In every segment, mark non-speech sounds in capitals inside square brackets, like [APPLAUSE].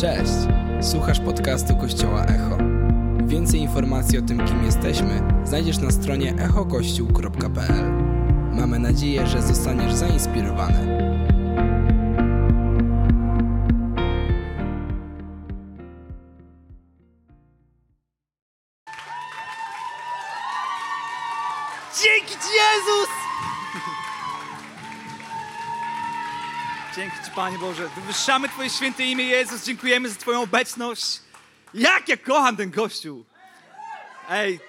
Cześć! Słuchasz podcastu Kościoła Echo. Więcej informacji o tym, kim jesteśmy, znajdziesz na stronie echokościół.pl. Mamy nadzieję, że zostaniesz zainspirowany. Ci Panie Boże. Wywyższamy Twoje święte imię Jezus. Dziękujemy za Twoją obecność. Jak ja kocham ten Kościół. Ej,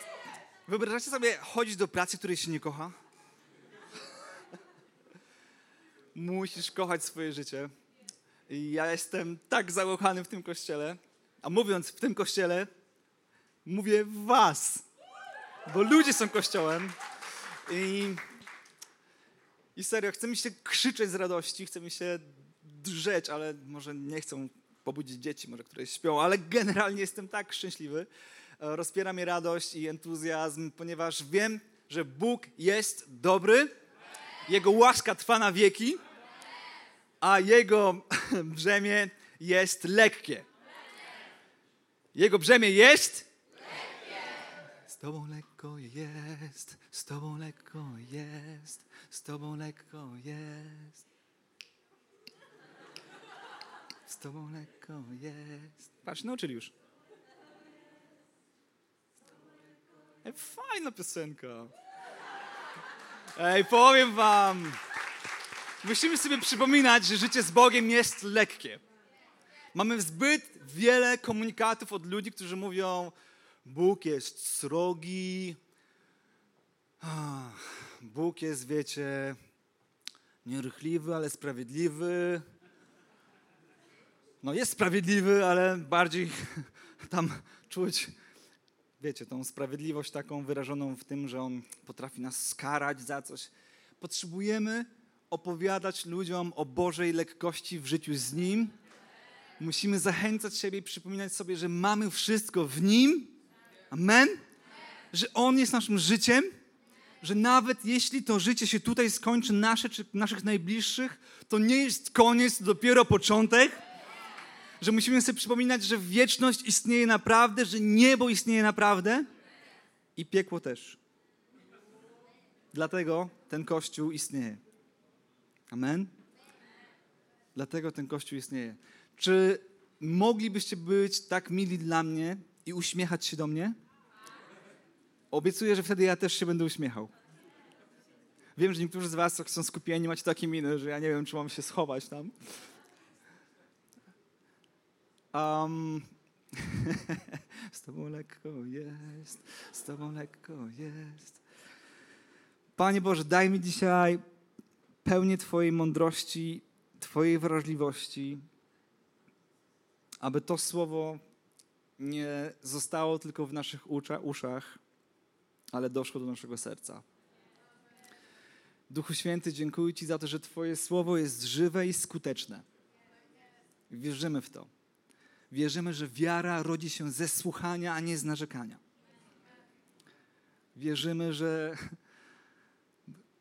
wyobrażacie sobie chodzić do pracy, której się nie kocha? Musisz kochać swoje życie. I ja jestem tak zakochany w tym Kościele. A mówiąc w tym Kościele, mówię Was. Bo ludzie są Kościołem. I, I serio, chce mi się krzyczeć z radości, chce mi się drzeć, ale może nie chcą pobudzić dzieci, może które śpią, ale generalnie jestem tak szczęśliwy. E, Rozpiera mnie radość i entuzjazm, ponieważ wiem, że Bóg jest dobry, Jego łaska trwa na wieki, a Jego [LAUGHS] brzemię jest lekkie. Jego brzemię jest z Tobą lekko jest, z Tobą lekko jest, z Tobą lekko jest. Z Tobą lekko jest. Patrz, nauczyli już. Ej, fajna piosenka. Ej, powiem Wam. Musimy sobie przypominać, że życie z Bogiem jest lekkie. Mamy zbyt wiele komunikatów od ludzi, którzy mówią, Bóg jest srogi. Bóg jest, wiecie, nierychliwy, ale sprawiedliwy. No jest sprawiedliwy, ale bardziej [LAUGHS] tam czuć, wiecie, tą sprawiedliwość taką wyrażoną w tym, że On potrafi nas skarać za coś. Potrzebujemy opowiadać ludziom o Bożej lekkości w życiu z Nim. Musimy zachęcać siebie i przypominać sobie, że mamy wszystko w Nim. Amen? Że On jest naszym życiem, że nawet jeśli to życie się tutaj skończy, nasze czy naszych najbliższych, to nie jest koniec, to dopiero początek. Że musimy sobie przypominać, że wieczność istnieje naprawdę, że niebo istnieje naprawdę i piekło też. Dlatego ten Kościół istnieje. Amen? Dlatego ten Kościół istnieje. Czy moglibyście być tak mili dla mnie i uśmiechać się do mnie? Obiecuję, że wtedy ja też się będę uśmiechał. Wiem, że niektórzy z was są skupieni, macie takie miny, że ja nie wiem, czy mam się schować tam. Um, [LAUGHS] z tobą lekko jest, z tobą lekko jest. Panie Boże, daj mi dzisiaj pełnię Twojej mądrości, Twojej wrażliwości, aby to słowo nie zostało tylko w naszych usza- uszach, ale doszło do naszego serca. Duchu Święty, dziękuję Ci za to, że Twoje słowo jest żywe i skuteczne. Wierzymy w to. Wierzymy, że wiara rodzi się ze słuchania, a nie z narzekania. Wierzymy, że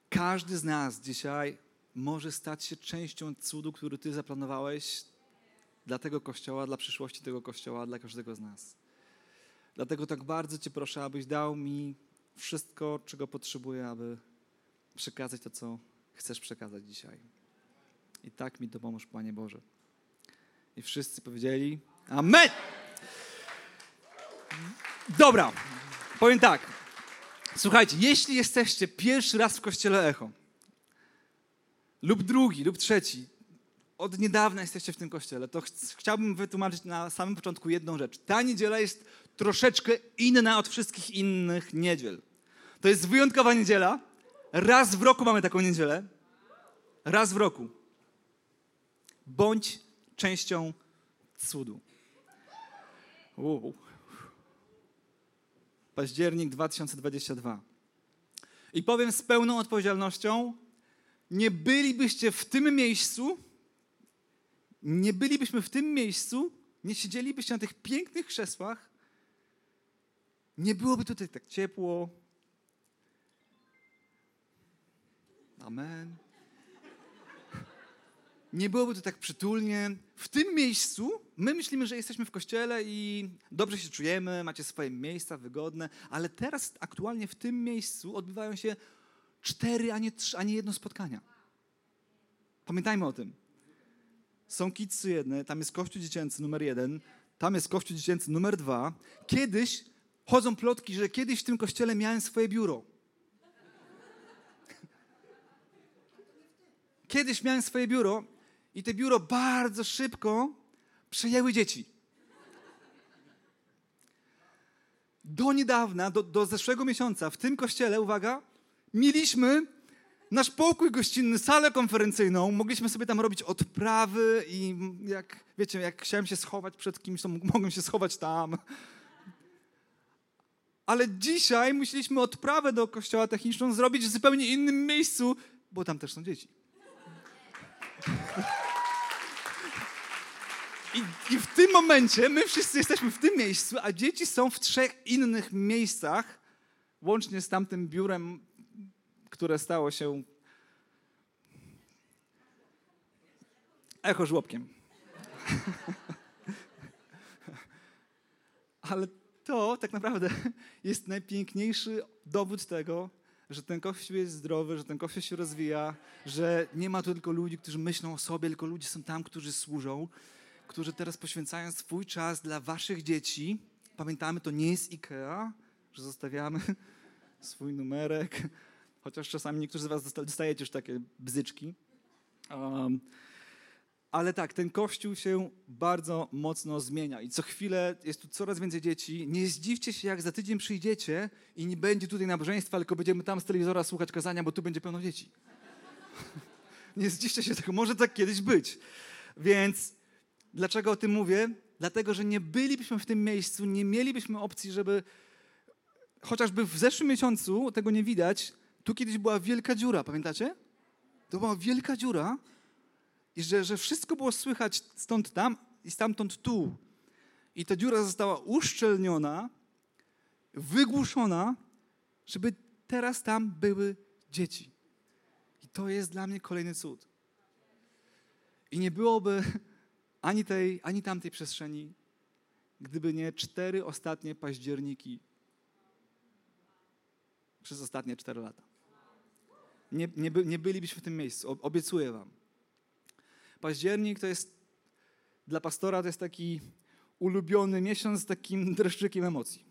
każdy z nas dzisiaj może stać się częścią cudu, który Ty zaplanowałeś dla tego kościoła, dla przyszłości tego kościoła, dla każdego z nas. Dlatego tak bardzo Cię proszę, abyś dał mi wszystko, czego potrzebuję, aby przekazać to, co chcesz przekazać dzisiaj. I tak mi dopomóż, Panie Boże. I wszyscy powiedzieli Amen! Dobra, powiem tak. Słuchajcie, jeśli jesteście pierwszy raz w kościele Echo, lub drugi, lub trzeci, od niedawna jesteście w tym kościele, to ch- chciałbym wytłumaczyć na samym początku jedną rzecz. Ta niedziela jest troszeczkę inna od wszystkich innych niedziel. To jest wyjątkowa niedziela. Raz w roku mamy taką niedzielę. Raz w roku. Bądź częścią cudu. Październik 2022. I powiem z pełną odpowiedzialnością, nie bylibyście w tym miejscu, nie bylibyśmy w tym miejscu, nie siedzielibyście na tych pięknych krzesłach, nie byłoby tutaj tak ciepło. Amen. Nie byłoby tu tak przytulnie. W tym miejscu my myślimy, że jesteśmy w kościele i dobrze się czujemy, macie swoje miejsca wygodne, ale teraz aktualnie w tym miejscu odbywają się cztery, a nie, trzy, a nie jedno spotkania. Pamiętajmy o tym. Są kidsy jedne, tam jest kościół dziecięcy numer jeden, tam jest kościół dziecięcy numer dwa. Kiedyś chodzą plotki, że kiedyś w tym kościele miałem swoje biuro. Kiedyś miałem swoje biuro i te biuro bardzo szybko przejęły dzieci. Do niedawna, do, do zeszłego miesiąca w tym kościele, uwaga, mieliśmy nasz pokój gościnny, salę konferencyjną, mogliśmy sobie tam robić odprawy i jak, wiecie, jak chciałem się schować przed kimś, to mogłem się schować tam. Ale dzisiaj musieliśmy odprawę do kościoła techniczną zrobić w zupełnie innym miejscu, bo tam też są dzieci. I, I, w tym momencie my wszyscy jesteśmy w tym miejscu, a dzieci są w trzech innych miejscach, łącznie z tamtym biurem, które stało się echo żłobkiem. [LAUGHS] Ale to tak naprawdę jest najpiękniejszy dowód tego, że ten kościół jest zdrowy, że ten kościół się rozwija, że nie ma tu tylko ludzi, którzy myślą o sobie, tylko ludzie są tam, którzy służą, którzy teraz poświęcają swój czas dla waszych dzieci. Pamiętamy, to nie jest IKEA, że zostawiamy [LAUGHS] swój numerek, chociaż czasami niektórzy z was dostajecie już takie bzyczki. Um, ale tak, ten kościół się bardzo mocno zmienia i co chwilę jest tu coraz więcej dzieci. Nie zdziwcie się, jak za tydzień przyjdziecie i nie będzie tutaj nabożeństwa, tylko będziemy tam z telewizora słuchać kazania, bo tu będzie pełno dzieci. [LAUGHS] nie zdziwcie się tego, może tak kiedyś być. Więc dlaczego o tym mówię? Dlatego, że nie bylibyśmy w tym miejscu, nie mielibyśmy opcji, żeby chociażby w zeszłym miesiącu, tego nie widać, tu kiedyś była wielka dziura, pamiętacie? To była wielka dziura, i że, że wszystko było słychać stąd tam i stamtąd tu. I ta dziura została uszczelniona, wygłuszona, żeby teraz tam były dzieci. I to jest dla mnie kolejny cud. I nie byłoby ani tej, ani tamtej przestrzeni, gdyby nie cztery ostatnie październiki przez ostatnie cztery lata. Nie, nie, by, nie bylibyśmy w tym miejscu, obiecuję wam. Październik to jest dla pastora to jest taki ulubiony miesiąc z takim [LAUGHS] dreszczykiem emocji.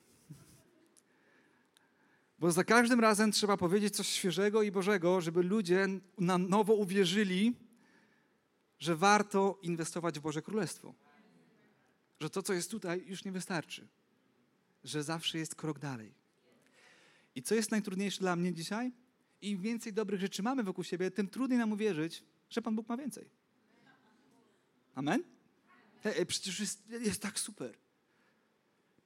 Bo za każdym razem trzeba powiedzieć coś świeżego i Bożego, żeby ludzie na nowo uwierzyli, że warto inwestować w Boże Królestwo. Że to, co jest tutaj, już nie wystarczy. Że zawsze jest krok dalej. I co jest najtrudniejsze dla mnie dzisiaj? Im więcej dobrych rzeczy mamy wokół siebie, tym trudniej nam uwierzyć, że Pan Bóg ma więcej. Amen? Przecież jest, jest tak super.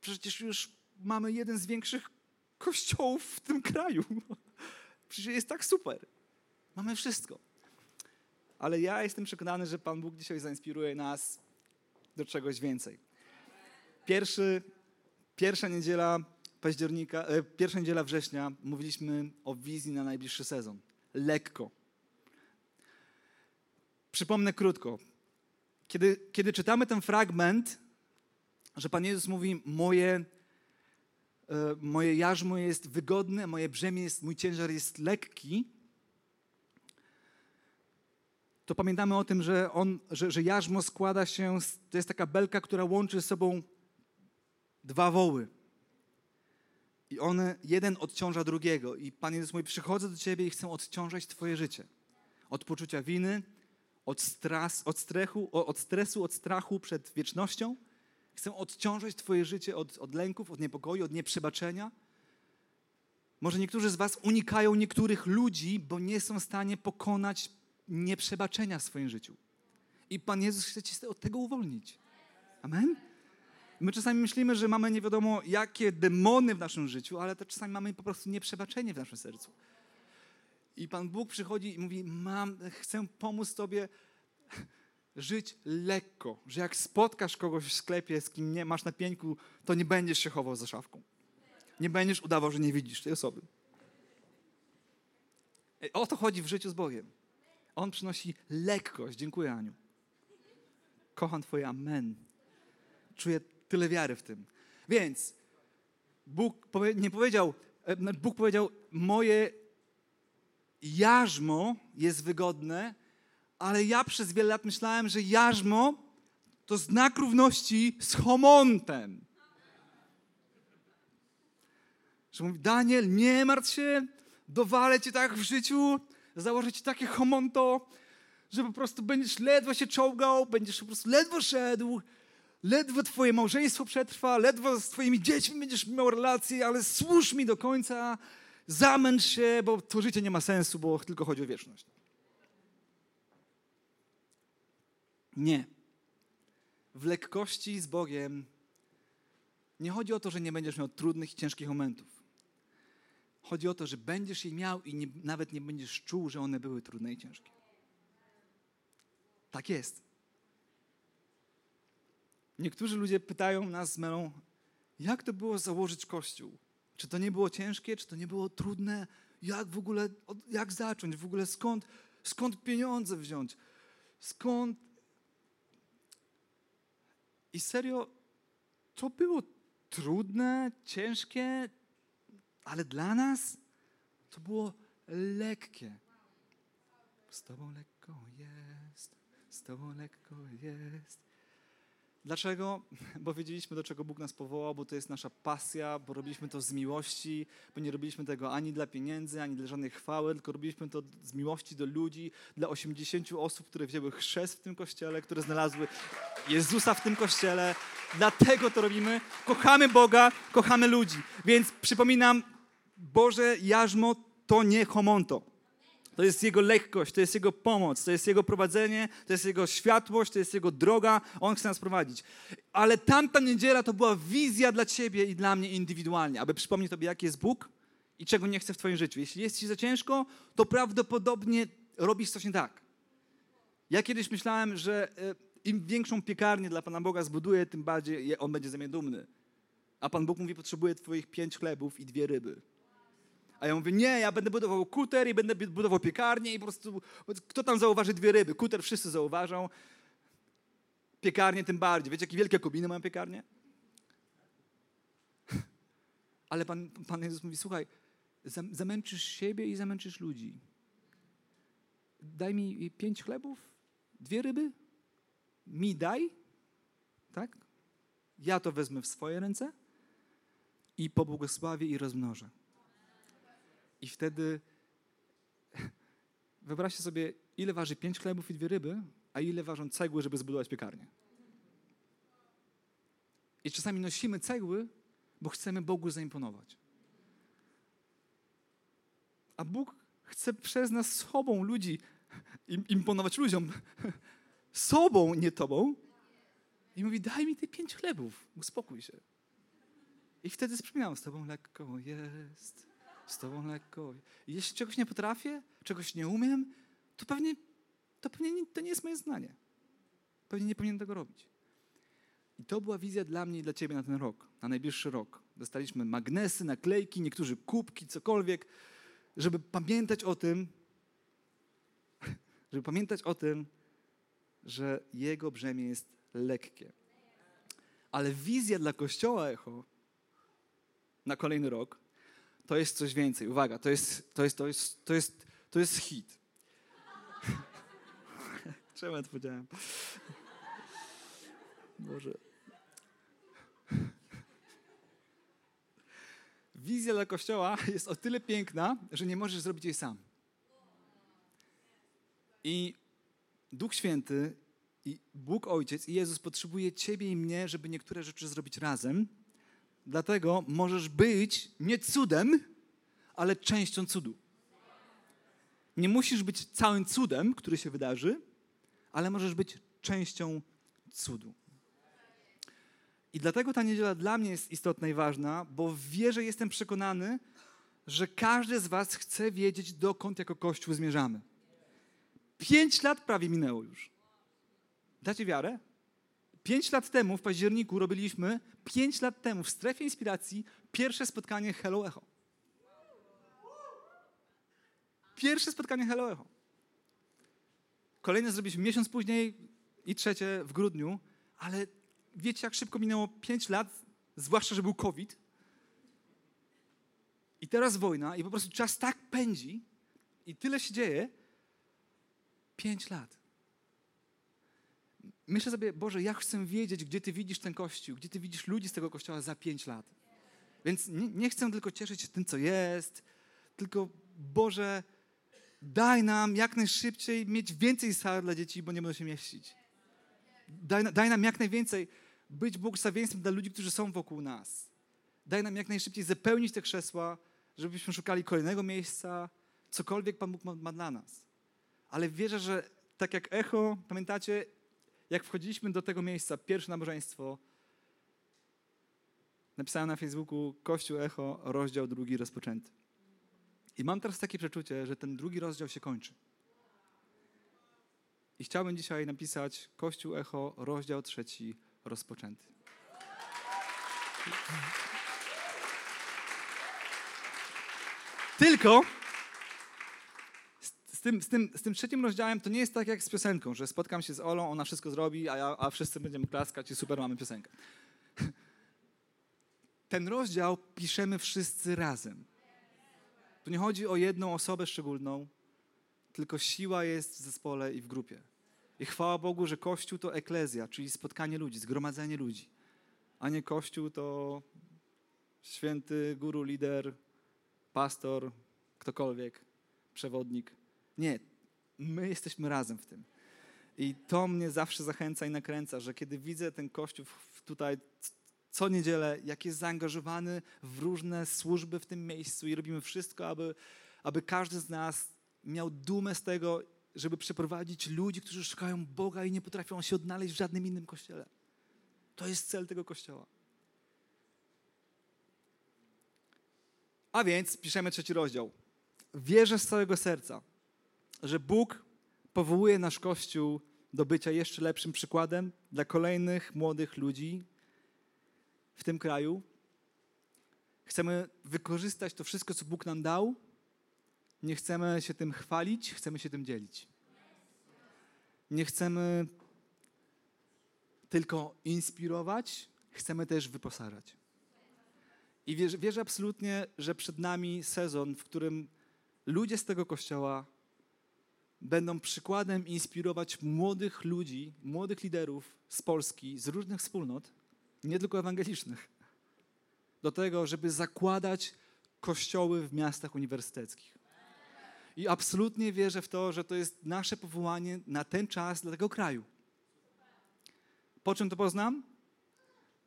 Przecież już mamy jeden z większych kościołów w tym kraju. [LAUGHS] Przecież jest tak super. Mamy wszystko. Ale ja jestem przekonany, że Pan Bóg dzisiaj zainspiruje nas do czegoś więcej. Pierwszy, pierwsza niedziela października, e, pierwsza niedziela września mówiliśmy o wizji na najbliższy sezon. Lekko. Przypomnę krótko. Kiedy, kiedy czytamy ten fragment, że Pan Jezus mówi, moje, e, moje jarzmo jest wygodne, moje brzemię jest, mój ciężar jest lekki, to pamiętamy o tym, że, on, że, że jarzmo składa się, z, to jest taka belka, która łączy z sobą dwa woły. I one, jeden odciąża drugiego. I Pan Jezus mówi, przychodzę do Ciebie i chcę odciążać Twoje życie. Od poczucia winy, od, stras, od, strechu, od stresu, od strachu przed wiecznością. Chcę odciążać Twoje życie od, od lęków, od niepokoju, od nieprzebaczenia. Może niektórzy z Was unikają niektórych ludzi, bo nie są w stanie pokonać nieprzebaczenia w swoim życiu. I Pan Jezus chce Cię od tego uwolnić. Amen? My czasami myślimy, że mamy nie wiadomo jakie demony w naszym życiu, ale to czasami mamy po prostu nieprzebaczenie w naszym sercu. I Pan Bóg przychodzi i mówi: Mam, chcę pomóc Tobie żyć lekko, że jak spotkasz kogoś w sklepie, z kim nie masz na to nie będziesz się chował za szafką. Nie będziesz udawał, że nie widzisz tej osoby. O to chodzi w życiu z Bogiem. On przynosi lekkość. Dziękuję, Aniu. Kocham Twoje amen. czuję tyle wiary w tym. Więc Bóg nie powiedział, e, Bóg powiedział, moje jarzmo jest wygodne, ale ja przez wiele lat myślałem, że jarzmo to znak równości z homontem. Że mówi, Daniel, nie martw się, dowalę cię tak w życiu, założę ci takie homonto, że po prostu będziesz ledwo się czołgał, będziesz po prostu ledwo szedł, ledwo twoje małżeństwo przetrwa, ledwo z twoimi dziećmi będziesz miał relacje, ale służ mi do końca, zamęcz się, bo to życie nie ma sensu, bo tylko chodzi o wieczność. Nie. W lekkości z Bogiem nie chodzi o to, że nie będziesz miał trudnych i ciężkich momentów. Chodzi o to, że będziesz je miał i nie, nawet nie będziesz czuł, że one były trudne i ciężkie. Tak jest. Niektórzy ludzie pytają nas z Melą, jak to było założyć kościół? Czy to nie było ciężkie, czy to nie było trudne? Jak w ogóle, jak zacząć? W ogóle skąd, skąd pieniądze wziąć? Skąd? I serio, to było trudne, ciężkie, ale dla nas to było lekkie. Z Tobą lekko jest, z Tobą lekko jest. Dlaczego? Bo wiedzieliśmy, do czego Bóg nas powołał, bo to jest nasza pasja, bo robiliśmy to z miłości, bo nie robiliśmy tego ani dla pieniędzy, ani dla żadnej chwały, tylko robiliśmy to z miłości do ludzi, dla 80 osób, które wzięły chrzest w tym kościele, które znalazły Jezusa w tym kościele. Dlatego to robimy. Kochamy Boga, kochamy ludzi. Więc przypominam, Boże jarzmo to nie homonto. To jest Jego lekkość, to jest Jego pomoc, to jest Jego prowadzenie, to jest Jego światłość, to jest Jego droga. On chce nas prowadzić. Ale tamta niedziela to była wizja dla Ciebie i dla mnie indywidualnie, aby przypomnieć Tobie, jaki jest Bóg i czego nie chce w Twoim życiu. Jeśli jest Ci za ciężko, to prawdopodobnie robisz coś nie tak. Ja kiedyś myślałem, że e, im większą piekarnię dla Pana Boga zbuduję, tym bardziej On będzie ze mnie dumny. A Pan Bóg mówi, potrzebuję Twoich pięć chlebów i dwie ryby. A ja mówię, nie, ja będę budował kuter i będę budował piekarnię i po prostu, kto tam zauważy dwie ryby? Kuter wszyscy zauważą, piekarnię tym bardziej. Wiecie, jakie wielkie kobiny mają piekarnię? [LAUGHS] Ale Pan, Pan Jezus mówi, słuchaj, zamęczysz siebie i zamęczysz ludzi. Daj mi pięć chlebów, dwie ryby, mi daj, tak? Ja to wezmę w swoje ręce i pobłogosławię i rozmnożę. I wtedy [LAUGHS] wyobraźcie sobie, ile waży pięć chlebów i dwie ryby, a ile ważą cegły, żeby zbudować piekarnię. I czasami nosimy cegły, bo chcemy Bogu zaimponować. A Bóg chce przez nas sobą ludzi imponować ludziom. [LAUGHS] Sobą, nie tobą. I mówi, daj mi te pięć chlebów, uspokój się. I wtedy wspominam, z tobą lekko jest z Tobą lekko. Jeśli czegoś nie potrafię, czegoś nie umiem, to pewnie to, pewnie nie, to nie jest moje znanie. Pewnie nie powinienem tego robić. I to była wizja dla mnie i dla Ciebie na ten rok, na najbliższy rok. Dostaliśmy magnesy, naklejki, niektórzy kubki, cokolwiek, żeby pamiętać o tym, [LAUGHS] żeby pamiętać o tym, że Jego brzemię jest lekkie. Ale wizja dla Kościoła Echo na kolejny rok to jest coś więcej. Uwaga, to jest, to jest, to jest, to jest, to jest hit. [LAUGHS] Czemu ja to powiedziałem? Może. Wizja dla Kościoła jest o tyle piękna, że nie możesz zrobić jej sam. I Duch Święty i Bóg Ojciec i Jezus potrzebuje Ciebie i mnie, żeby niektóre rzeczy zrobić razem Dlatego możesz być nie cudem, ale częścią cudu. Nie musisz być całym cudem, który się wydarzy, ale możesz być częścią cudu. I dlatego ta niedziela dla mnie jest istotna i ważna, bo w wierze jestem przekonany, że każdy z Was chce wiedzieć, dokąd jako Kościół zmierzamy. Pięć lat prawie minęło już. Dacie wiarę? Pięć lat temu, w październiku, robiliśmy, pięć lat temu w strefie inspiracji, pierwsze spotkanie Hello Echo. Pierwsze spotkanie Hello Echo. Kolejne zrobiliśmy miesiąc później i trzecie w grudniu, ale wiecie, jak szybko minęło 5 lat, zwłaszcza, że był COVID. I teraz wojna, i po prostu czas tak pędzi, i tyle się dzieje. 5 lat. Myślę sobie, Boże, ja chcę wiedzieć, gdzie Ty widzisz ten kościół, gdzie Ty widzisz ludzi z tego kościoła za 5 lat. Więc nie, nie chcę tylko cieszyć się tym, co jest, tylko Boże, daj nam jak najszybciej mieć więcej sal dla dzieci, bo nie będą się mieścić. Daj, daj nam jak najwięcej być błogosławieństwem dla ludzi, którzy są wokół nas. Daj nam jak najszybciej zapełnić te krzesła, żebyśmy szukali kolejnego miejsca, cokolwiek Pan Bóg ma, ma dla nas. Ale wierzę, że tak jak echo, pamiętacie, jak wchodziliśmy do tego miejsca, pierwsze nabożeństwo, napisałem na Facebooku Kościół Echo, rozdział drugi rozpoczęty. I mam teraz takie przeczucie, że ten drugi rozdział się kończy. I chciałbym dzisiaj napisać Kościół Echo, rozdział trzeci rozpoczęty. Tylko tym, z, tym, z tym trzecim rozdziałem to nie jest tak jak z piosenką, że spotkam się z Olą, ona wszystko zrobi, a, ja, a wszyscy będziemy klaskać i super, mamy piosenkę. [LAUGHS] Ten rozdział piszemy wszyscy razem. Tu nie chodzi o jedną osobę szczególną, tylko siła jest w zespole i w grupie. I chwała Bogu, że Kościół to eklezja, czyli spotkanie ludzi, zgromadzenie ludzi, a nie Kościół to święty guru, lider, pastor, ktokolwiek, przewodnik. Nie, my jesteśmy razem w tym. I to mnie zawsze zachęca i nakręca, że kiedy widzę ten Kościół tutaj co niedzielę, jak jest zaangażowany w różne służby w tym miejscu i robimy wszystko, aby, aby każdy z nas miał dumę z tego, żeby przeprowadzić ludzi, którzy szukają Boga i nie potrafią się odnaleźć w żadnym innym kościele. To jest cel tego kościoła. A więc piszemy trzeci rozdział. Wierzę z całego serca, że Bóg powołuje nasz Kościół do bycia jeszcze lepszym przykładem dla kolejnych młodych ludzi w tym kraju. Chcemy wykorzystać to wszystko, co Bóg nam dał. Nie chcemy się tym chwalić, chcemy się tym dzielić. Nie chcemy tylko inspirować, chcemy też wyposażać. I wierzę, wierzę absolutnie, że przed nami sezon, w którym ludzie z tego kościoła będą przykładem inspirować młodych ludzi, młodych liderów z Polski, z różnych wspólnot, nie tylko ewangelicznych, do tego, żeby zakładać kościoły w miastach uniwersyteckich. I absolutnie wierzę w to, że to jest nasze powołanie na ten czas dla tego kraju. Po czym to poznam?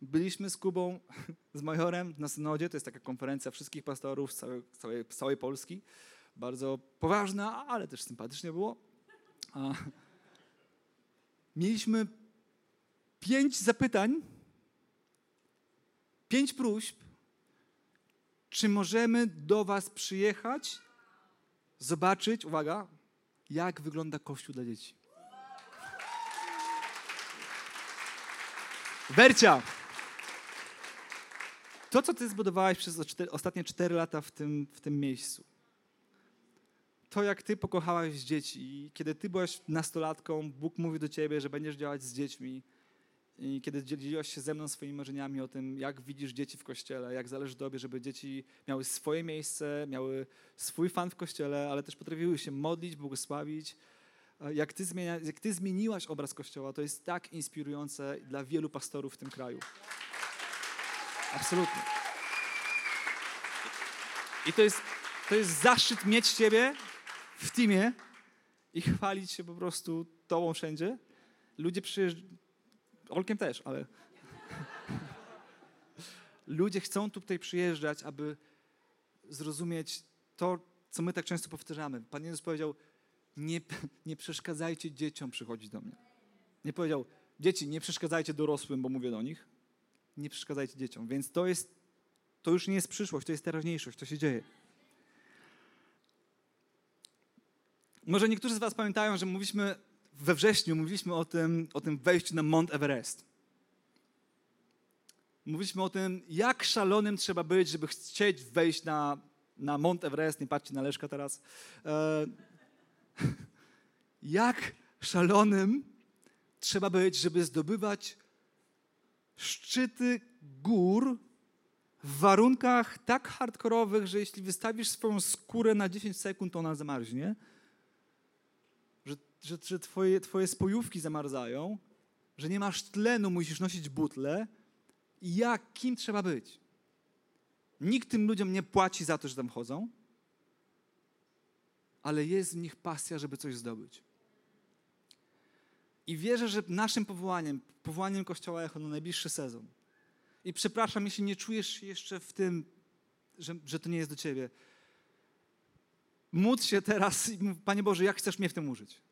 Byliśmy z Kubą, [LAUGHS] z Majorem na synodzie, to jest taka konferencja wszystkich pastorów z całej, całej, całej Polski. Bardzo poważna, ale też sympatycznie było. A mieliśmy pięć zapytań, pięć próśb, czy możemy do Was przyjechać, zobaczyć, uwaga, jak wygląda Kościół dla dzieci. Wercia, to, co Ty zbudowałeś przez ostatnie cztery lata w tym, w tym miejscu, to, jak Ty pokochałaś dzieci i kiedy Ty byłaś nastolatką, Bóg mówi do Ciebie, że będziesz działać z dziećmi i kiedy dzieliłaś się ze mną swoimi marzeniami o tym, jak widzisz dzieci w kościele, jak zależy Tobie, żeby dzieci miały swoje miejsce, miały swój fan w kościele, ale też potrafiły się modlić, błogosławić. Jak ty, zmienia, jak ty zmieniłaś obraz kościoła, to jest tak inspirujące dla wielu pastorów w tym kraju. Absolutnie. I to jest, to jest zaszczyt mieć Ciebie w teamie i chwalić się po prostu Tobą wszędzie. Ludzie przyjeżdżają, Olkiem też, ale [LAUGHS] ludzie chcą tutaj przyjeżdżać, aby zrozumieć to, co my tak często powtarzamy. Pan Jezus powiedział, nie, [LAUGHS] nie przeszkadzajcie dzieciom przychodzić do mnie. Nie powiedział, dzieci, nie przeszkadzajcie dorosłym, bo mówię do nich nie przeszkadzajcie dzieciom. Więc to jest, to już nie jest przyszłość, to jest teraźniejszość, to się dzieje. Może niektórzy z was pamiętają, że mówiliśmy we wrześniu, mówiliśmy o tym, o tym wejściu na Mount Everest. Mówiliśmy o tym, jak szalonym trzeba być, żeby chcieć wejść na, na Mount Everest. Nie patrzcie na Leszka teraz. E, [LAUGHS] jak szalonym trzeba być, żeby zdobywać szczyty gór w warunkach tak hardkorowych, że jeśli wystawisz swoją skórę na 10 sekund, to ona zamarznie, że, że, twoje, twoje spojówki zamarzają, że nie masz tlenu, musisz nosić butle. Jak, kim trzeba być? Nikt tym ludziom nie płaci za to, że tam chodzą, ale jest w nich pasja, żeby coś zdobyć. I wierzę, że naszym powołaniem, powołaniem Kościoła Echo na najbliższy sezon, i przepraszam, jeśli nie czujesz jeszcze w tym, że, że to nie jest do ciebie, módl się teraz i mów, Panie Boże, jak chcesz mnie w tym użyć?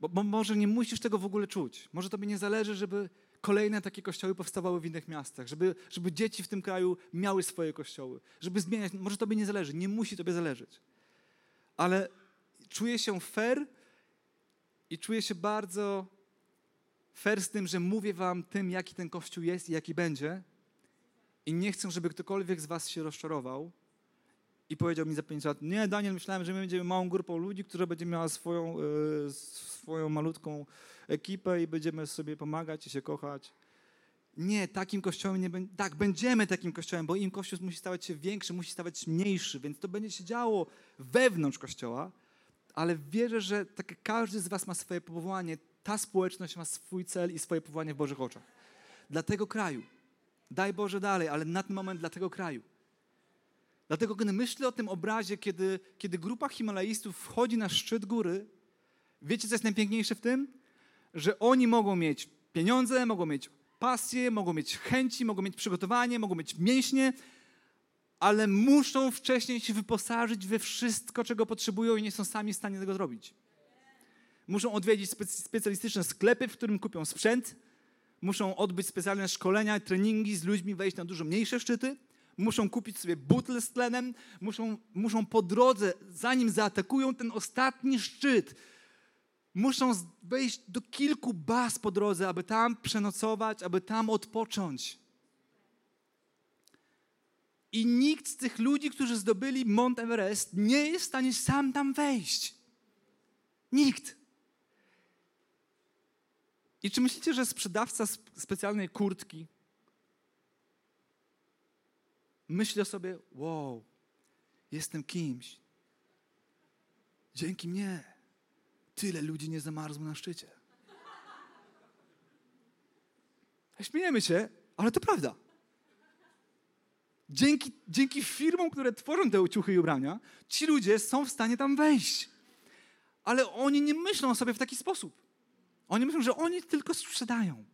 Bo, bo może nie musisz tego w ogóle czuć. Może tobie nie zależy, żeby kolejne takie kościoły powstawały w innych miastach, żeby, żeby dzieci w tym kraju miały swoje kościoły, żeby zmieniać. Może tobie nie zależy, nie musi tobie zależeć. Ale czuję się fair i czuję się bardzo fair z tym, że mówię wam tym, jaki ten kościół jest i jaki będzie. I nie chcę, żeby ktokolwiek z was się rozczarował i powiedział mi za pięć lat, nie Daniel, myślałem, że my będziemy małą grupą ludzi, która będzie miała swoją, y, swoją malutką ekipę i będziemy sobie pomagać i się kochać. Nie, takim kościołem nie będzie. Tak, będziemy takim kościołem, bo im kościół musi stawać się większy, musi stawać mniejszy, więc to będzie się działo wewnątrz kościoła, ale wierzę, że tak każdy z Was ma swoje powołanie, ta społeczność ma swój cel i swoje powołanie w Bożych oczach. Dla tego kraju. Daj Boże dalej, ale na ten moment dla tego kraju. Dlatego, gdy myślę o tym obrazie, kiedy, kiedy grupa Himalajstów wchodzi na szczyt góry, wiecie, co jest najpiękniejsze w tym? Że oni mogą mieć pieniądze, mogą mieć pasję, mogą mieć chęci, mogą mieć przygotowanie, mogą mieć mięśnie, ale muszą wcześniej się wyposażyć we wszystko, czego potrzebują i nie są sami w stanie tego zrobić. Muszą odwiedzić specjalistyczne sklepy, w którym kupią sprzęt, muszą odbyć specjalne szkolenia, treningi z ludźmi, wejść na dużo mniejsze szczyty, muszą kupić sobie butle z tlenem, muszą, muszą po drodze, zanim zaatakują ten ostatni szczyt, muszą wejść do kilku baz po drodze, aby tam przenocować, aby tam odpocząć. I nikt z tych ludzi, którzy zdobyli Mont Everest, nie jest w stanie sam tam wejść. Nikt. I czy myślicie, że sprzedawca specjalnej kurtki myśli o sobie, wow, jestem kimś. Dzięki mnie tyle ludzi nie zamarzło na szczycie. Śmiejemy się, ale to prawda. Dzięki, dzięki firmom, które tworzą te uciuchy i ubrania, ci ludzie są w stanie tam wejść. Ale oni nie myślą o sobie w taki sposób. Oni myślą, że oni tylko sprzedają.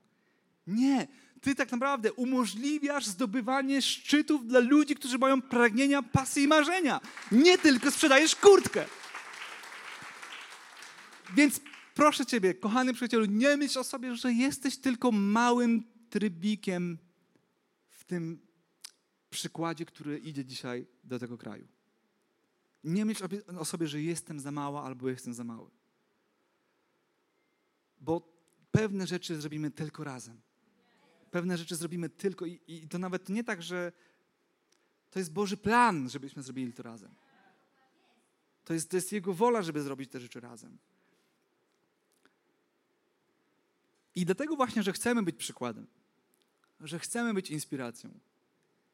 Nie. Ty tak naprawdę umożliwiasz zdobywanie szczytów dla ludzi, którzy mają pragnienia, pasy i marzenia. Nie tylko sprzedajesz kurtkę. Więc proszę Ciebie, kochany przyjacielu, nie myśl o sobie, że jesteś tylko małym trybikiem w tym przykładzie, który idzie dzisiaj do tego kraju. Nie myśl o sobie, że jestem za mała albo jestem za mały bo pewne rzeczy zrobimy tylko razem. Pewne rzeczy zrobimy tylko i, i to nawet nie tak, że to jest Boży plan, żebyśmy zrobili to razem. To jest, to jest Jego wola, żeby zrobić te rzeczy razem. I dlatego właśnie, że chcemy być przykładem, że chcemy być inspiracją,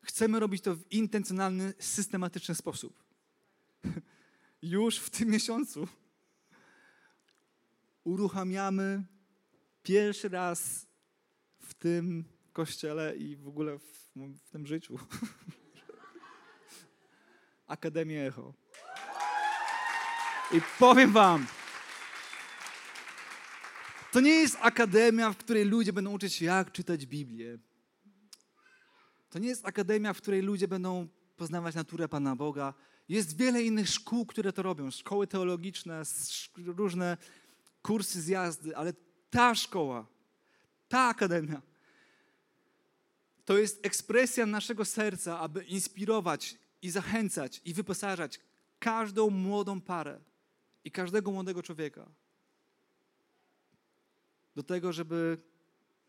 chcemy robić to w intencjonalny, systematyczny sposób. [LAUGHS] Już w tym miesiącu uruchamiamy pierwszy raz w tym kościele i w ogóle w, w tym życiu [LAUGHS] Akademię Echo. I powiem wam, to nie jest akademia, w której ludzie będą uczyć się, jak czytać Biblię. To nie jest akademia, w której ludzie będą poznawać naturę Pana Boga. Jest wiele innych szkół, które to robią. Szkoły teologiczne, różne kursy z jazdy, ale ta szkoła, ta akademia, to jest ekspresja naszego serca, aby inspirować i zachęcać i wyposażać każdą młodą parę i każdego młodego człowieka do tego, żeby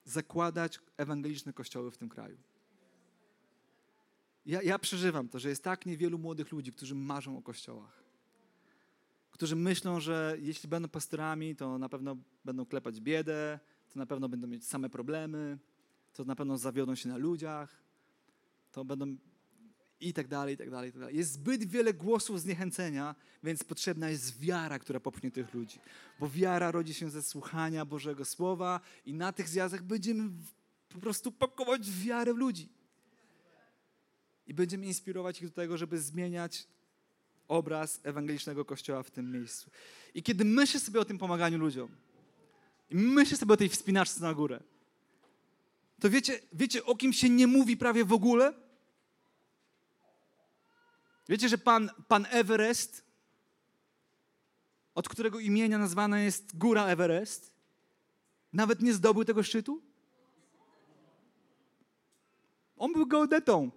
zakładać ewangeliczne kościoły w tym kraju. Ja, ja przeżywam to, że jest tak niewielu młodych ludzi, którzy marzą o kościołach którzy myślą, że jeśli będą pastorami, to na pewno będą klepać biedę, to na pewno będą mieć same problemy. to na pewno zawiodą się na ludziach, to będą i tak dalej, i tak dalej, i tak dalej. Jest zbyt wiele głosów zniechęcenia, więc potrzebna jest wiara, która popchnie tych ludzi. Bo wiara rodzi się ze słuchania Bożego Słowa i na tych zjazdach będziemy po prostu pakować wiarę w ludzi. I będziemy inspirować ich do tego, żeby zmieniać obraz ewangelicznego Kościoła w tym miejscu. I kiedy myślę sobie o tym pomaganiu ludziom, i myślę sobie o tej wspinaczce na górę, to wiecie, wiecie, o kim się nie mówi prawie w ogóle? Wiecie, że pan, pan Everest, od którego imienia nazwana jest góra Everest, nawet nie zdobył tego szczytu? On był geodetą,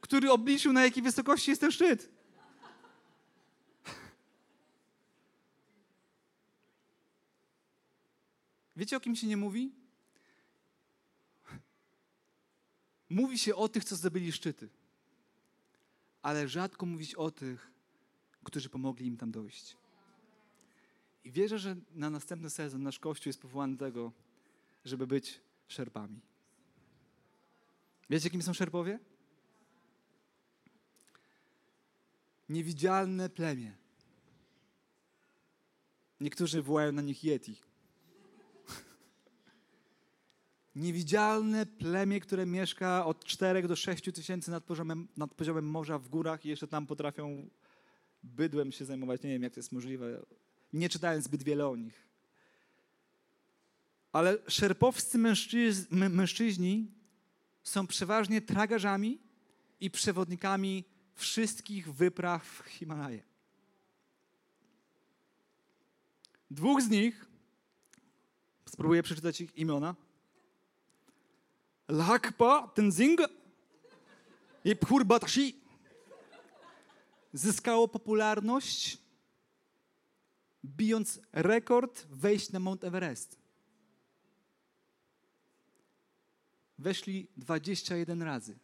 który obliczył, na jakiej wysokości jest ten szczyt. Wiecie, o kim się nie mówi? Mówi się o tych, co zdobyli szczyty, ale rzadko mówić o tych, którzy pomogli im tam dojść. I wierzę, że na następny sezon nasz Kościół jest powołany do tego, żeby być szerpami. Wiecie, kim są szerpowie? Niewidzialne plemię. Niektórzy wołają na nich Yeti. Niewidzialne plemię, które mieszka od 4 do 6 tysięcy nad poziomem, nad poziomem morza w górach i jeszcze tam potrafią bydłem się zajmować. Nie wiem, jak to jest możliwe. Nie czytając zbyt wiele o nich. Ale szerpowscy mężczyźni, są przeważnie tragarzami i przewodnikami wszystkich wypraw w Himalaje. Dwóch z nich, spróbuję przeczytać ich imiona, Lakpa Tenzing i Phurbatshi, zyskało popularność, bijąc rekord wejść na Mount Everest. Weszli 21 razy.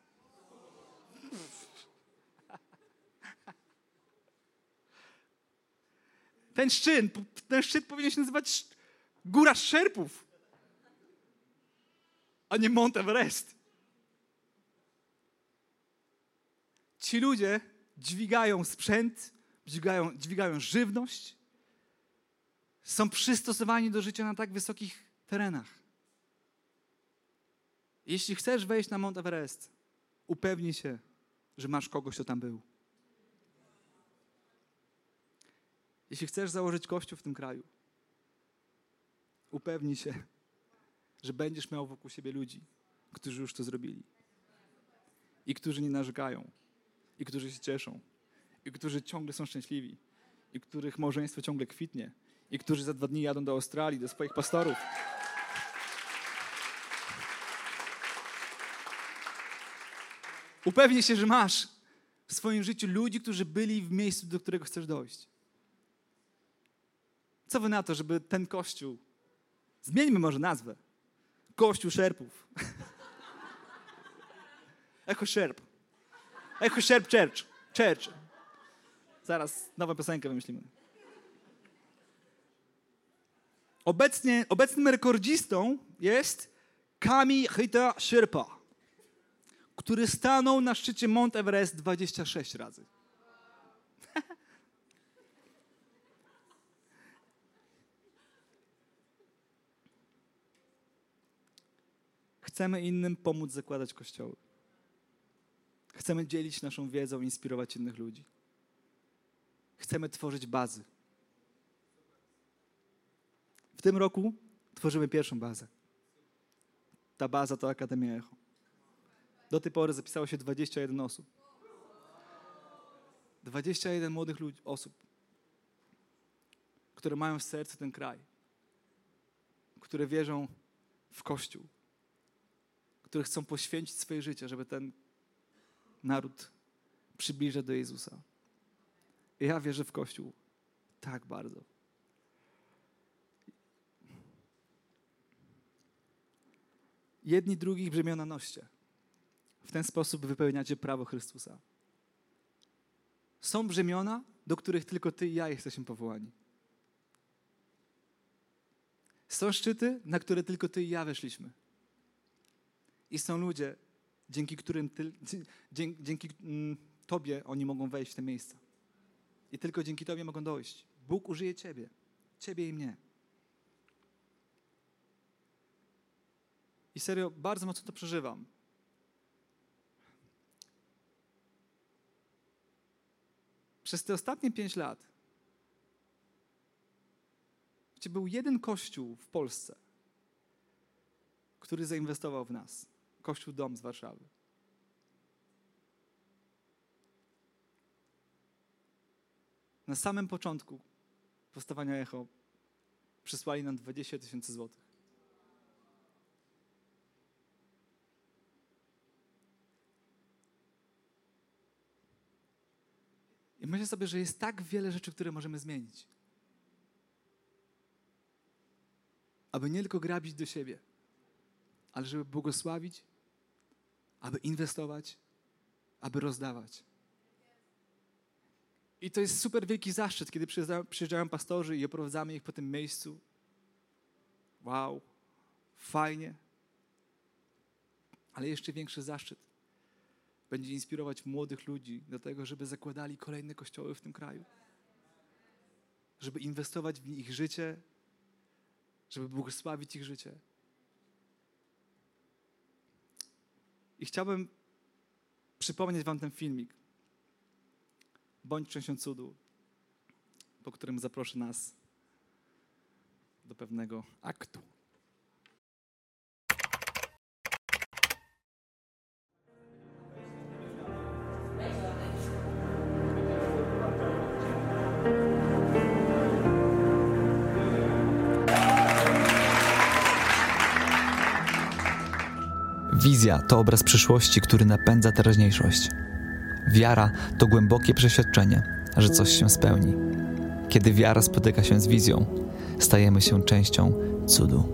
Ten szczyt, ten szczyt powinien się nazywać Góra Szerpów, a nie Mount Everest. Ci ludzie dźwigają sprzęt, dźwigają, dźwigają żywność, są przystosowani do życia na tak wysokich terenach. Jeśli chcesz wejść na Mount Everest, upewnij się, że masz kogoś, kto tam był. Jeśli chcesz założyć kościół w tym kraju, upewnij się, że będziesz miał wokół siebie ludzi, którzy już to zrobili. I którzy nie narzekają. I którzy się cieszą. I którzy ciągle są szczęśliwi. I których małżeństwo ciągle kwitnie. I którzy za dwa dni jadą do Australii, do swoich pastorów. Upewnij się, że masz w swoim życiu ludzi, którzy byli w miejscu, do którego chcesz dojść. Co wy na to, żeby ten kościół, zmieńmy może nazwę, Kościół Szerpów. [LAUGHS] Echo Szerp. Echo Szerp Church. Church. Zaraz nową piosenkę wymyślimy. Obecnie, obecnym rekordzistą jest Kami Hita Sherpa, który stanął na szczycie Mount Everest 26 razy. Chcemy innym pomóc zakładać kościoły. Chcemy dzielić naszą wiedzą, inspirować innych ludzi. Chcemy tworzyć bazy. W tym roku tworzymy pierwszą bazę. Ta baza to Akademia Echo. Do tej pory zapisało się 21 osób. 21 młodych ludzi, osób, które mają w sercu ten kraj, które wierzą w Kościół, które chcą poświęcić swoje życie, żeby ten naród przybliżyć do Jezusa. I ja wierzę w Kościół tak bardzo. Jedni drugich brzemiona noście. W ten sposób wypełniacie prawo Chrystusa. Są brzemiona, do których tylko Ty i ja jesteśmy powołani. Są szczyty, na które tylko Ty i ja weszliśmy. I są ludzie, dzięki którym ty, dzięki, dzięki mm, Tobie oni mogą wejść w te miejsca. I tylko dzięki Tobie mogą dojść. Bóg użyje Ciebie. Ciebie i mnie. I serio, bardzo mocno to przeżywam. Przez te ostatnie pięć lat gdzie był jeden kościół w Polsce, który zainwestował w nas. Kościół Dom z Warszawy. Na samym początku powstawania Echo przysłali nam 20 tysięcy złotych. I myślę sobie, że jest tak wiele rzeczy, które możemy zmienić. Aby nie tylko grabić do siebie, ale żeby błogosławić, aby inwestować, aby rozdawać. I to jest super wielki zaszczyt, kiedy przyjeżdżają, pastorzy i oprowadzamy ich po tym miejscu. Wow, fajnie. Ale jeszcze większy zaszczyt będzie inspirować młodych ludzi do tego, żeby zakładali kolejne kościoły w tym kraju. Żeby inwestować w ich życie, żeby błogosławić ich życie. I chciałbym przypomnieć Wam ten filmik. Bądź częścią cudu, po którym zaproszę nas do pewnego aktu. Wizja to obraz przyszłości, który napędza teraźniejszość. Wiara to głębokie przeświadczenie, że coś się spełni. Kiedy wiara spotyka się z wizją, stajemy się częścią cudu.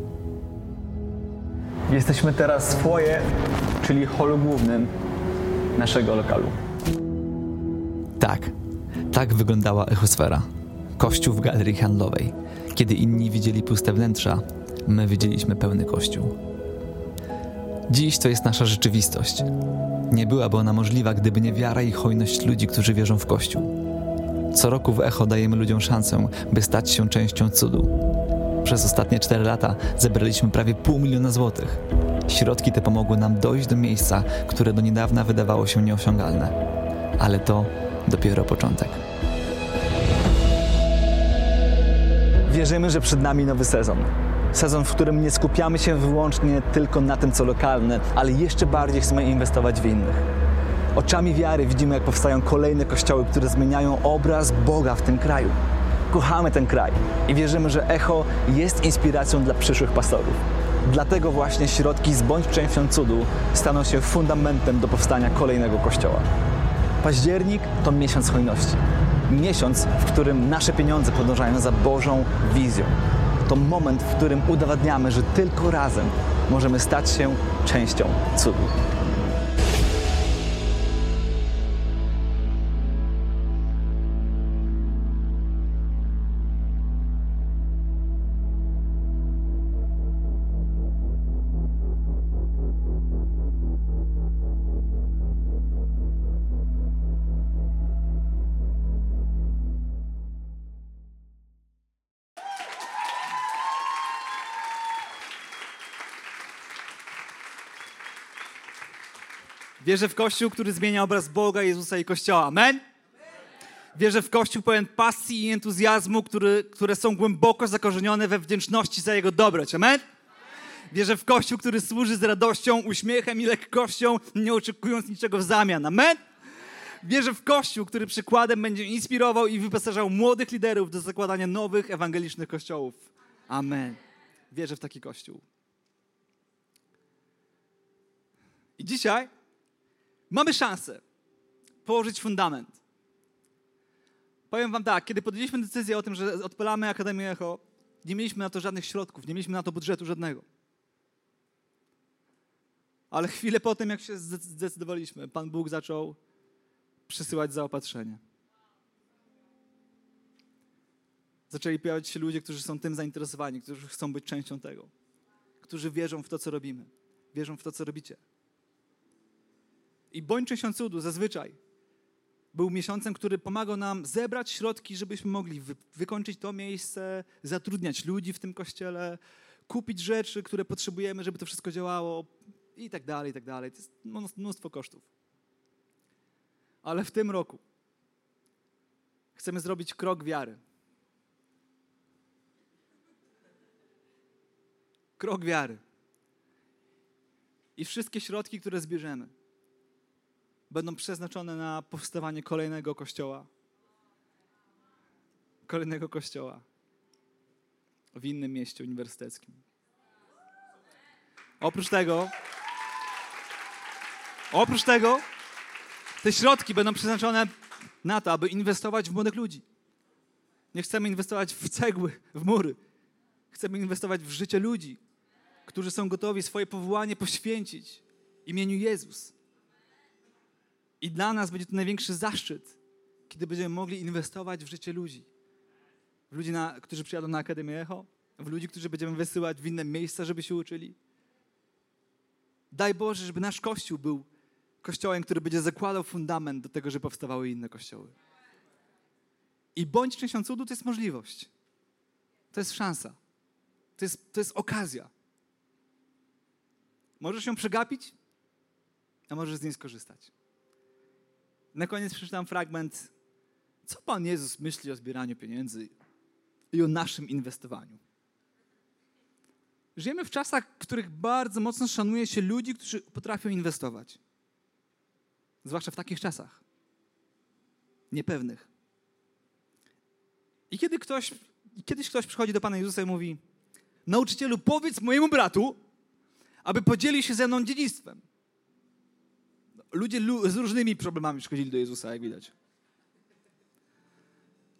Jesteśmy teraz w foyer, czyli holu głównym naszego lokalu. Tak, tak wyglądała echosfera. Kościół w galerii handlowej. Kiedy inni widzieli puste wnętrza, my widzieliśmy pełny kościół. Dziś to jest nasza rzeczywistość. Nie byłaby ona możliwa, gdyby nie wiara i hojność ludzi, którzy wierzą w Kościół. Co roku w Echo dajemy ludziom szansę, by stać się częścią cudu. Przez ostatnie cztery lata zebraliśmy prawie pół miliona złotych. Środki te pomogły nam dojść do miejsca, które do niedawna wydawało się nieosiągalne. Ale to dopiero początek. Wierzymy, że przed nami nowy sezon. Sezon, w którym nie skupiamy się wyłącznie tylko na tym, co lokalne, ale jeszcze bardziej chcemy inwestować w innych. Oczami wiary widzimy, jak powstają kolejne kościoły, które zmieniają obraz Boga w tym kraju. Kochamy ten kraj i wierzymy, że Echo jest inspiracją dla przyszłych pastorów. Dlatego właśnie środki z Bądź Częścią Cudu staną się fundamentem do powstania kolejnego kościoła. Październik to miesiąc hojności. Miesiąc, w którym nasze pieniądze podążają za Bożą wizją to moment, w którym udowadniamy, że tylko razem możemy stać się częścią cudu. Wierzę w Kościół, który zmienia obraz Boga, Jezusa i Kościoła. Amen? Wierzę w Kościół pełen pasji i entuzjazmu, który, które są głęboko zakorzenione we wdzięczności za Jego dobroć. Amen? Wierzę w Kościół, który służy z radością, uśmiechem i lekkością, nie oczekując niczego w zamian. Amen? Wierzę w Kościół, który przykładem będzie inspirował i wyposażał młodych liderów do zakładania nowych ewangelicznych kościołów. Amen. Wierzę w taki Kościół. I dzisiaj mamy szansę położyć fundament. Powiem Wam tak, kiedy podjęliśmy decyzję o tym, że odpalamy Akademię Echo, nie mieliśmy na to żadnych środków, nie mieliśmy na to budżetu żadnego. Ale chwilę po tym, jak się zdecydowaliśmy, Pan Bóg zaczął przysyłać zaopatrzenie. Zaczęli pojawiać się ludzie, którzy są tym zainteresowani, którzy chcą być częścią tego, którzy wierzą w to, co robimy. wierzą w to, co robicie. I bądź częścią cudu zazwyczaj był miesiącem, który pomagał nam zebrać środki, żebyśmy mogli wy wykończyć to miejsce, zatrudniać ludzi w tym kościele, kupić rzeczy, które potrzebujemy, żeby to wszystko działało i tak dalej, i tak dalej. To jest mnóstwo kosztów. Ale w tym roku chcemy zrobić krok wiary. Krok wiary. I wszystkie środki, które zbierzemy, będą przeznaczone na powstawanie kolejnego kościoła. Kolejnego kościoła w innym mieście uniwersyteckim. Oprócz tego, oprócz tego, te środki będą przeznaczone na to, aby inwestować w młodych ludzi. Nie chcemy inwestować w cegły, w mury. Chcemy inwestować w życie ludzi, którzy są gotowi swoje powołanie poświęcić imieniu Jezus. I dla nas będzie to największy zaszczyt, kiedy będziemy mogli inwestować w życie ludzi. W ludzi, na, którzy przyjadą na Akademię Echo, w ludzi, którzy będziemy wysyłać w inne miejsca, żeby się uczyli. Daj Boże, żeby nasz Kościół był kościołem, który będzie zakładał fundament do tego, żeby powstawały inne kościoły. I bądź częścią cudu, to jest możliwość. To jest szansa. To jest, to jest okazja. Możesz ją przegapić, a możesz z niej skorzystać. Na koniec przeczytam fragment, co Pan Jezus myśli o zbieraniu pieniędzy i o naszym inwestowaniu. Żyjemy w czasach, w których bardzo mocno szanuje się ludzi, którzy potrafią inwestować. Zwłaszcza w takich czasach. Niepewnych. I kiedy ktoś, kiedyś ktoś przychodzi do Pana Jezusa i mówi: Nauczycielu, powiedz mojemu bratu, aby podzielił się ze mną dziedzictwem. Ludzie z różnymi problemami przychodzili do Jezusa, jak widać.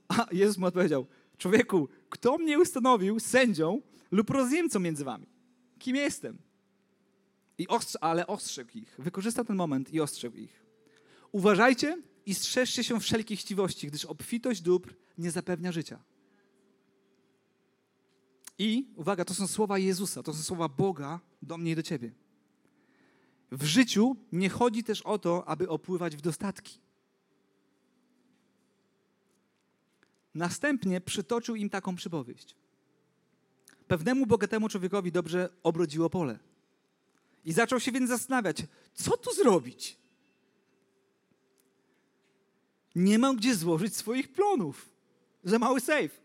A Jezus mu odpowiedział: Człowieku, kto mnie ustanowił sędzią lub rozjemcą między wami? Kim jestem? I ostrze, ale ostrzegł ich. Wykorzystał ten moment i ostrzegł ich. Uważajcie i strzeżcie się wszelkiej chciwości, gdyż obfitość dóbr nie zapewnia życia. I uwaga, to są słowa Jezusa, to są słowa Boga do mnie i do ciebie. W życiu nie chodzi też o to, aby opływać w dostatki. Następnie przytoczył im taką przypowieść. Pewnemu bogatemu człowiekowi dobrze obrodziło pole. I zaczął się więc zastanawiać, co tu zrobić? Nie mam gdzie złożyć swoich plonów. Za mały sejf.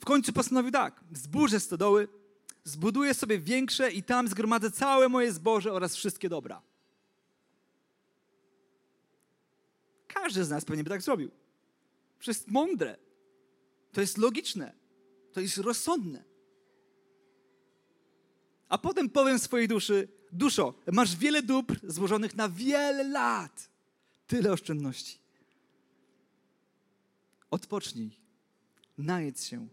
W końcu postanowił tak: zburzę stodoły, zbuduję sobie większe i tam zgromadzę całe moje zboże oraz wszystkie dobra. Każdy z nas pewnie by tak zrobił. To jest mądre. To jest logiczne. To jest rozsądne. A potem powiem swojej duszy, duszo, masz wiele dóbr złożonych na wiele lat. Tyle oszczędności. Odpocznij, najedz się,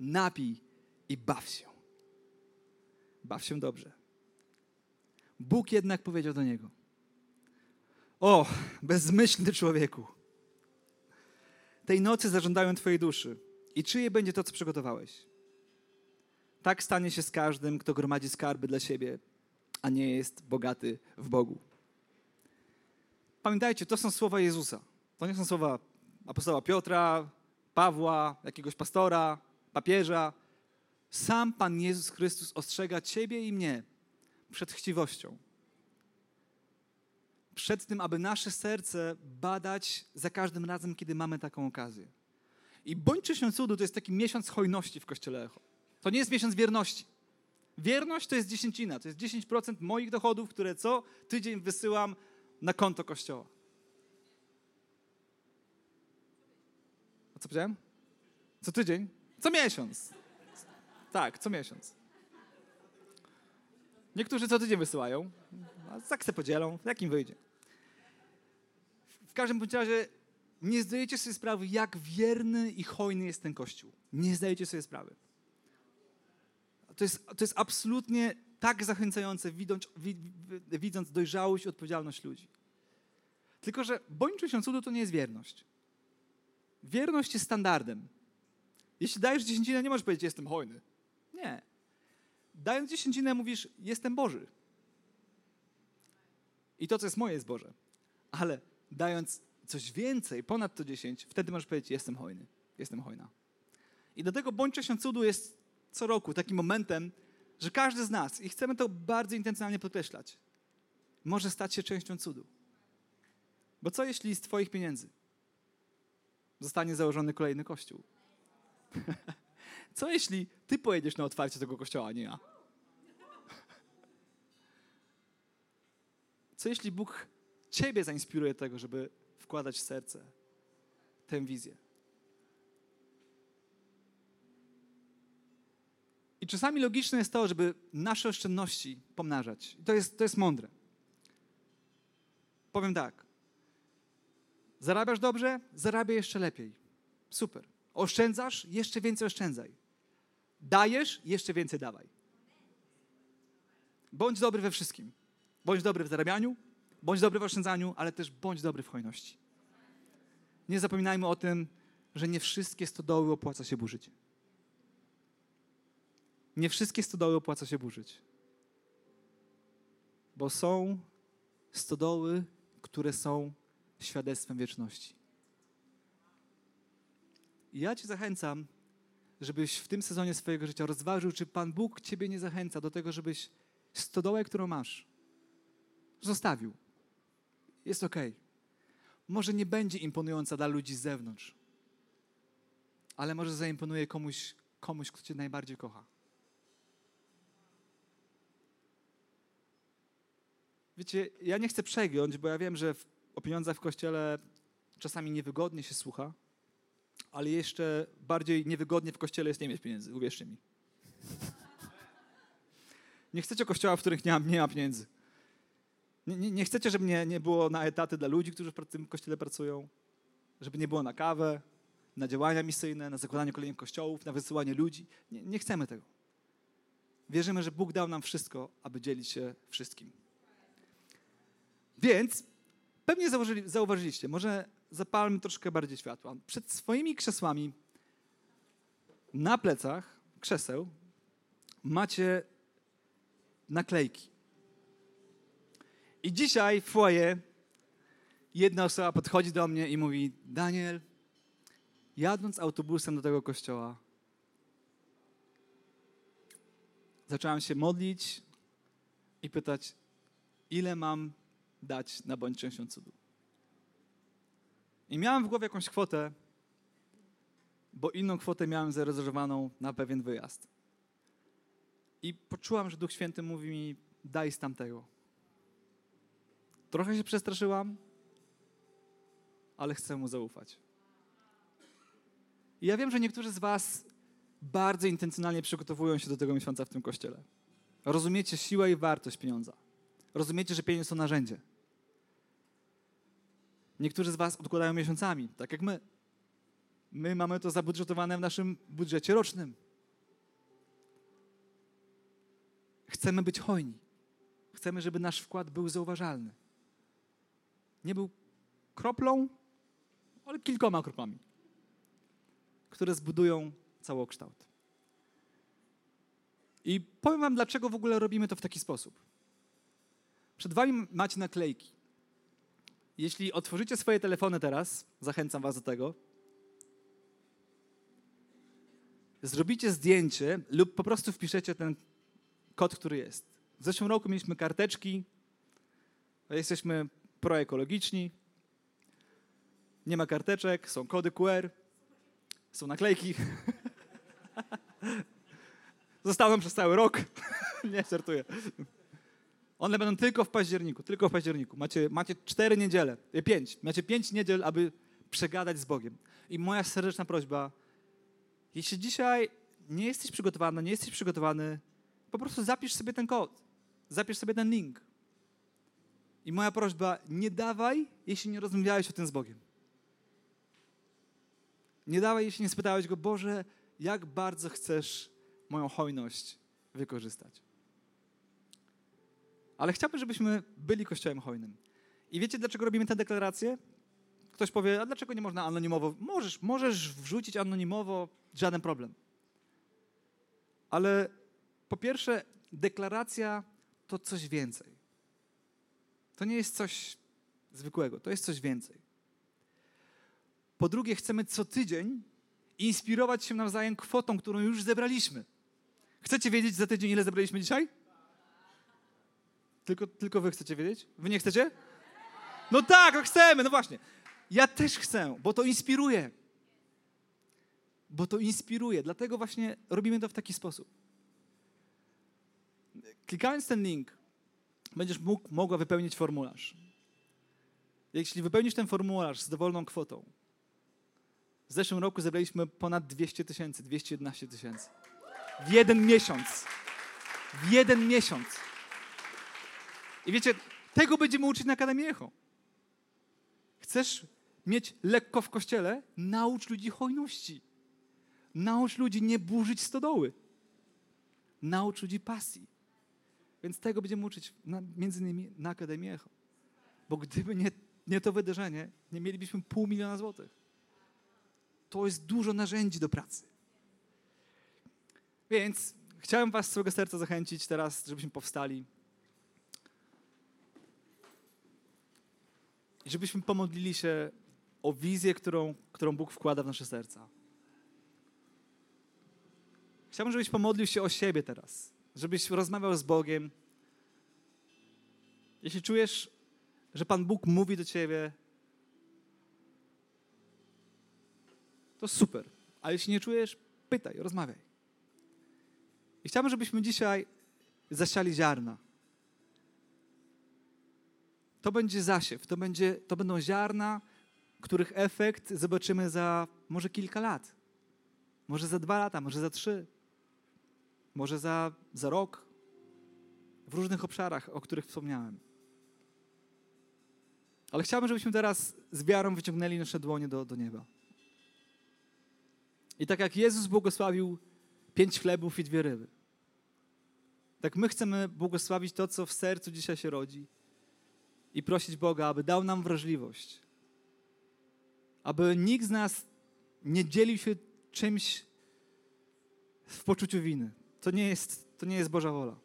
napij i baw się. Baw się dobrze. Bóg jednak powiedział do niego: O, bezmyślny człowieku, tej nocy zażądają Twojej duszy. I czyje będzie to, co przygotowałeś? Tak stanie się z każdym, kto gromadzi skarby dla siebie, a nie jest bogaty w Bogu. Pamiętajcie, to są słowa Jezusa. To nie są słowa apostoła Piotra, Pawła, jakiegoś pastora, papieża. Sam Pan Jezus Chrystus ostrzega Ciebie i mnie przed chciwością. Przed tym, aby nasze serce badać za każdym razem, kiedy mamy taką okazję. I bądźcie się cudu, to jest taki miesiąc hojności w Kościele Echo. To nie jest miesiąc wierności. Wierność to jest dziesięcina, to jest 10% moich dochodów, które co tydzień wysyłam na konto Kościoła. A co powiedziałem? Co tydzień? Co miesiąc. Tak, co miesiąc. Niektórzy co tydzień wysyłają, a tak se podzielą, jak im wyjdzie. W każdym bądź razie nie zdajecie sobie sprawy, jak wierny i hojny jest ten Kościół. Nie zdajecie sobie sprawy. To jest, to jest absolutnie tak zachęcające, widząc, widząc dojrzałość i odpowiedzialność ludzi. Tylko, że bądź się cudu to nie jest wierność. Wierność jest standardem. Jeśli dajesz dziesięcinę, nie możesz powiedzieć, jestem hojny. Nie. dając dziesięcinę mówisz, jestem Boży. I to, co jest moje, jest Boże. Ale dając coś więcej, ponad to dziesięć, wtedy możesz powiedzieć, jestem hojny, jestem hojna. I do tego bądź częścią cudu jest co roku takim momentem, że każdy z nas, i chcemy to bardzo intencjonalnie podkreślać, może stać się częścią cudu. Bo co jeśli z Twoich pieniędzy zostanie założony kolejny kościół? [LAUGHS] Co jeśli Ty pojedziesz na otwarcie tego kościoła, a nie ja? Co jeśli Bóg Ciebie zainspiruje tego, żeby wkładać w serce tę wizję? I czasami logiczne jest to, żeby nasze oszczędności pomnażać. I to jest, to jest mądre. Powiem tak. Zarabiasz dobrze? Zarabiaj jeszcze lepiej. Super. Oszczędzasz? Jeszcze więcej oszczędzaj. Dajesz? Jeszcze więcej dawaj. Bądź dobry we wszystkim. Bądź dobry w zarabianiu, bądź dobry w oszczędzaniu, ale też bądź dobry w hojności. Nie zapominajmy o tym, że nie wszystkie stodoły opłaca się burzyć. Nie wszystkie stodoły opłaca się burzyć. Bo są stodoły, które są świadectwem wieczności. I ja Cię zachęcam, żebyś w tym sezonie swojego życia rozważył, czy Pan Bóg Ciebie nie zachęca do tego, żebyś stodołę, którą masz, zostawił. Jest ok. Może nie będzie imponująca dla ludzi z zewnątrz, ale może zaimponuje komuś, komuś, kto Cię najbardziej kocha. Wiecie, ja nie chcę przegiąć, bo ja wiem, że o pieniądzach w kościele czasami niewygodnie się słucha, ale jeszcze bardziej niewygodnie w kościele jest nie mieć pieniędzy, uwierzcie mi. Nie chcecie kościoła, w których nie ma, nie ma pieniędzy. Nie, nie, nie, chcecie, żeby nie, nie było na etaty dla ludzi, którzy w tym kościele pracują, żeby nie było na kawę, na działania misyjne, na zakładanie kolejnych kościołów, na wysyłanie ludzi. Nie, nie chcemy tego. Wierzymy, że Bóg dał nam wszystko, aby dzielić się wszystkim. Więc pewnie zauważyli, zauważyliście, może zapalmy troszkę bardziej światła. Przed swoimi krzesłami na plecach krzeseł macie naklejki. I dzisiaj w foyer jedna osoba podchodzi do mnie i mówi: Daniel, jadąc autobusem do tego kościoła, zacząłem się modlić i pytać, ile mam dać na bądź częścią cudu. I miałem w głowie jakąś kwotę, bo inną kwotę miałem zarezerwowaną na pewien wyjazd. I poczułam, że Duch Święty mówi mi, daj z tamtego. Trochę się przestraszyłam, ale chcę mu zaufać. I ja wiem, że niektórzy z Was bardzo intencjonalnie przygotowują się do tego miesiąca w tym kościele. Rozumiecie siłę i wartość pieniądza. Rozumiecie, że pieniądze są narzędzie. Niektórzy z Was odkładają miesiącami, tak jak my. My mamy to zabudżetowane w naszym budżecie rocznym. Chcemy być hojni. Chcemy, żeby nasz wkład był zauważalny. Nie był kroplą, ale kilkoma kropami, które zbudują całokształt. I powiem Wam, dlaczego w ogóle robimy to w taki sposób. Przed Wami macie naklejki. Jeśli otworzycie swoje telefony teraz, zachęcam Was do tego, zrobicie zdjęcie lub po prostu wpiszecie ten kod, który jest. W zeszłym roku mieliśmy karteczki, jesteśmy proekologiczni, nie ma karteczek, są kody QR, są naklejki. [LAUGHS] Zostaną przez cały rok. [LAUGHS] nie, żartuję. One będą tylko w październiku, tylko w październiku. Macie, macie cztery niedziele, e, pięć. Macie pięć niedziel, aby przegadać z Bogiem. I moja serdeczna prośba, jeśli dzisiaj nie jesteś przygotowany, nie jesteś przygotowany, po prostu zapisz sobie ten kod. Zapisz sobie ten link. I moja prośba, nie dawaj, jeśli nie rozmawiałeś o tym z Bogiem. Nie dawaj, jeśli nie spytałeś Go, Boże, jak bardzo chcesz moją hojność wykorzystać. Ale chciałbym, żebyśmy byli kościołem hojnym. I wiecie, dlaczego robimy tę deklarację? Ktoś powie, a dlaczego nie można anonimowo? Możesz, możesz wrzucić anonimowo, żaden problem. Ale po pierwsze, deklaracja to coś więcej. To nie jest coś zwykłego, to jest coś więcej. Po drugie, chcemy co tydzień inspirować się nawzajem kwotą, którą już zebraliśmy. Chcecie wiedzieć za tydzień, ile zebraliśmy dzisiaj? Tylko, tylko wy chcecie wiedzieć? Wy nie chcecie? No tak, no chcemy, no właśnie. Ja też chcę, bo to inspiruje. Bo to inspiruje, dlatego właśnie robimy to w taki sposób. Klikając ten link, będziesz mógł, mogła wypełnić formularz. Jeśli wypełnisz ten formularz z dowolną kwotą, w zeszłym roku zebraliśmy ponad 200 tysięcy, 211 tysięcy. W jeden miesiąc. W jeden miesiąc. I wiecie, tego będziemy uczyć na Akademii Echo. Chcesz mieć lekko w kościele? Naucz ludzi hojności. Naucz ludzi nie burzyć stodoły. Naucz ludzi pasji. Więc tego będziemy uczyć na, między innymi na Akademii Echo. Bo gdyby nie, nie to wydarzenie, nie mielibyśmy pół miliona złotych. To jest dużo narzędzi do pracy. Więc chciałem was z całego serca zachęcić teraz, żebyśmy powstali. I żebyśmy pomodlili się o wizję, którą, którą Bóg wkłada w nasze serca. Chciałbym, żebyś pomodlił się o siebie teraz. Żebyś rozmawiał z Bogiem. Jeśli czujesz, że Pan Bóg mówi do ciebie, to super. Ale jeśli nie czujesz, pytaj, rozmawiaj. I chciałbym, żebyśmy dzisiaj zasiali ziarna. To będzie zasiew, to, będzie, to będą ziarna, których efekt zobaczymy za może kilka lat. Może za dwa lata, może za trzy. Może za, za rok. W różnych obszarach, o których wspomniałem. Ale chciałbym, żebyśmy teraz z wiarą wyciągnęli nasze dłonie do, do nieba. I tak jak Jezus błogosławił pięć chlebów i dwie ryby, tak my chcemy błogosławić to, co w sercu dzisiaj się rodzi i prosić Boga, aby dał nam wrażliwość, aby nikt z nas nie dzielił się czymś w poczuciu winy. To nie jest, to nie jest Boża wola.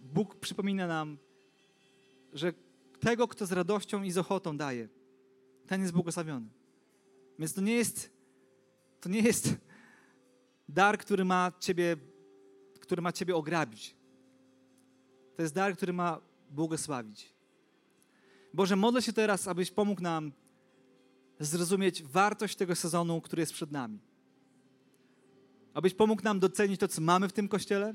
Bóg przypomina nam, że tego, kto z radością i z ochotą daje, ten jest błogosławiony. Więc to nie jest, to nie jest dar, który ma ciebie, który ma ciebie ograbić. To jest dar, który ma błogosławić. Boże, modlę się teraz, abyś pomógł nam zrozumieć wartość tego sezonu, który jest przed nami. Abyś pomógł nam docenić to, co mamy w tym kościele,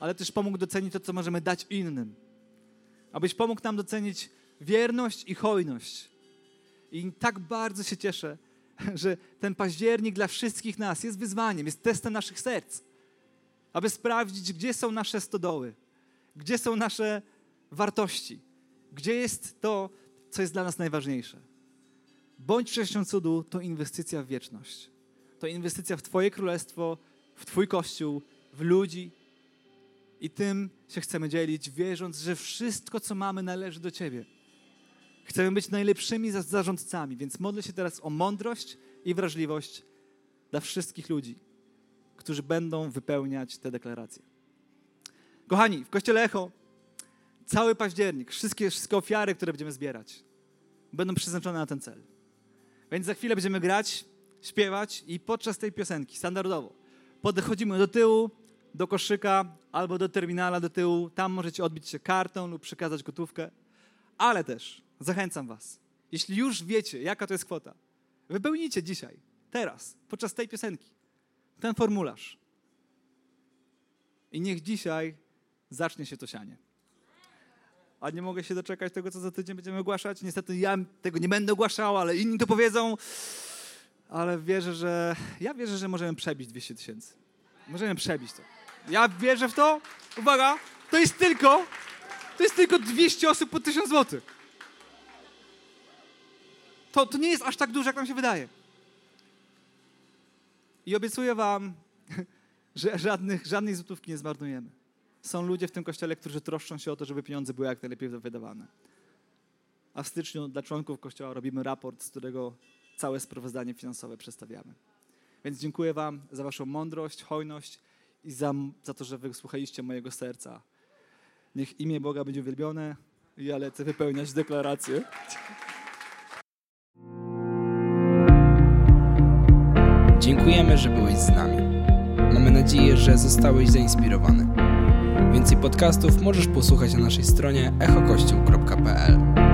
ale też pomógł docenić to, co możemy dać innym abyś pomógł nam docenić wierność i hojność. I tak bardzo się cieszę, że ten październik dla wszystkich nas jest wyzwaniem, jest testem naszych serc, aby sprawdzić, gdzie są nasze stodoły, gdzie są nasze wartości, gdzie jest to, co jest dla nas najważniejsze. Bądź częścią cudu to inwestycja w wieczność. To inwestycja w Twoje królestwo, w Twój kościół, w ludzi, i tym się chcemy dzielić, wierząc, że wszystko, co mamy, należy do Ciebie. Chcemy być najlepszymi zarządcami, więc modlę się teraz o mądrość i wrażliwość dla wszystkich ludzi, którzy będą wypełniać te deklaracje. Kochani, w Kościele Echo cały październik, wszystkie, wszystkie ofiary, które będziemy zbierać, będą przeznaczone na ten cel. Więc za chwilę będziemy grać, śpiewać i podczas tej piosenki standardowo podchodzimy do tyłu, do koszyka albo do terminala do tyłu. Tam możecie odbić się kartą lub przekazać gotówkę. Ale też zachęcam Was, jeśli już wiecie, jaka to jest kwota, wypełnijcie dzisiaj, teraz, podczas tej piosenki, ten formularz. I niech dzisiaj zacznie się to sianie. A nie mogę się doczekać tego, co za tydzień będziemy ogłaszać. Niestety ja tego nie będę ogłaszał, ale inni to powiedzą. Ale wierzę, że ja wierzę, że możemy przebić 200 tysięcy. Możemy przebić to. Ja wierzę w to. Uwaga, to jest tylko, to jest tylko 200 osób po 1000 zł. To, to nie jest aż tak dużo, jak nam się wydaje. I obiecuję wam, [LAUGHS] że żadnych, żadnej złotówki nie zmarnujemy są ludzie w tym kościele, którzy troszczą się o to, żeby pieniądze były jak najlepiej wydawane. A w styczniu dla członków kościoła robimy raport, z którego całe sprawozdanie finansowe przedstawiamy. Więc dziękuję Wam za Waszą mądrość, hojność i za, za to, że wysłuchaliście mojego serca. Niech imię Boga będzie uwielbione. Ja lecę wypełniać deklarację. Dziękujemy, że byłeś z nami. Mamy nadzieję, że zostałeś zainspirowany. Więcej podcastów możesz posłuchać na naszej stronie echokościół.pl.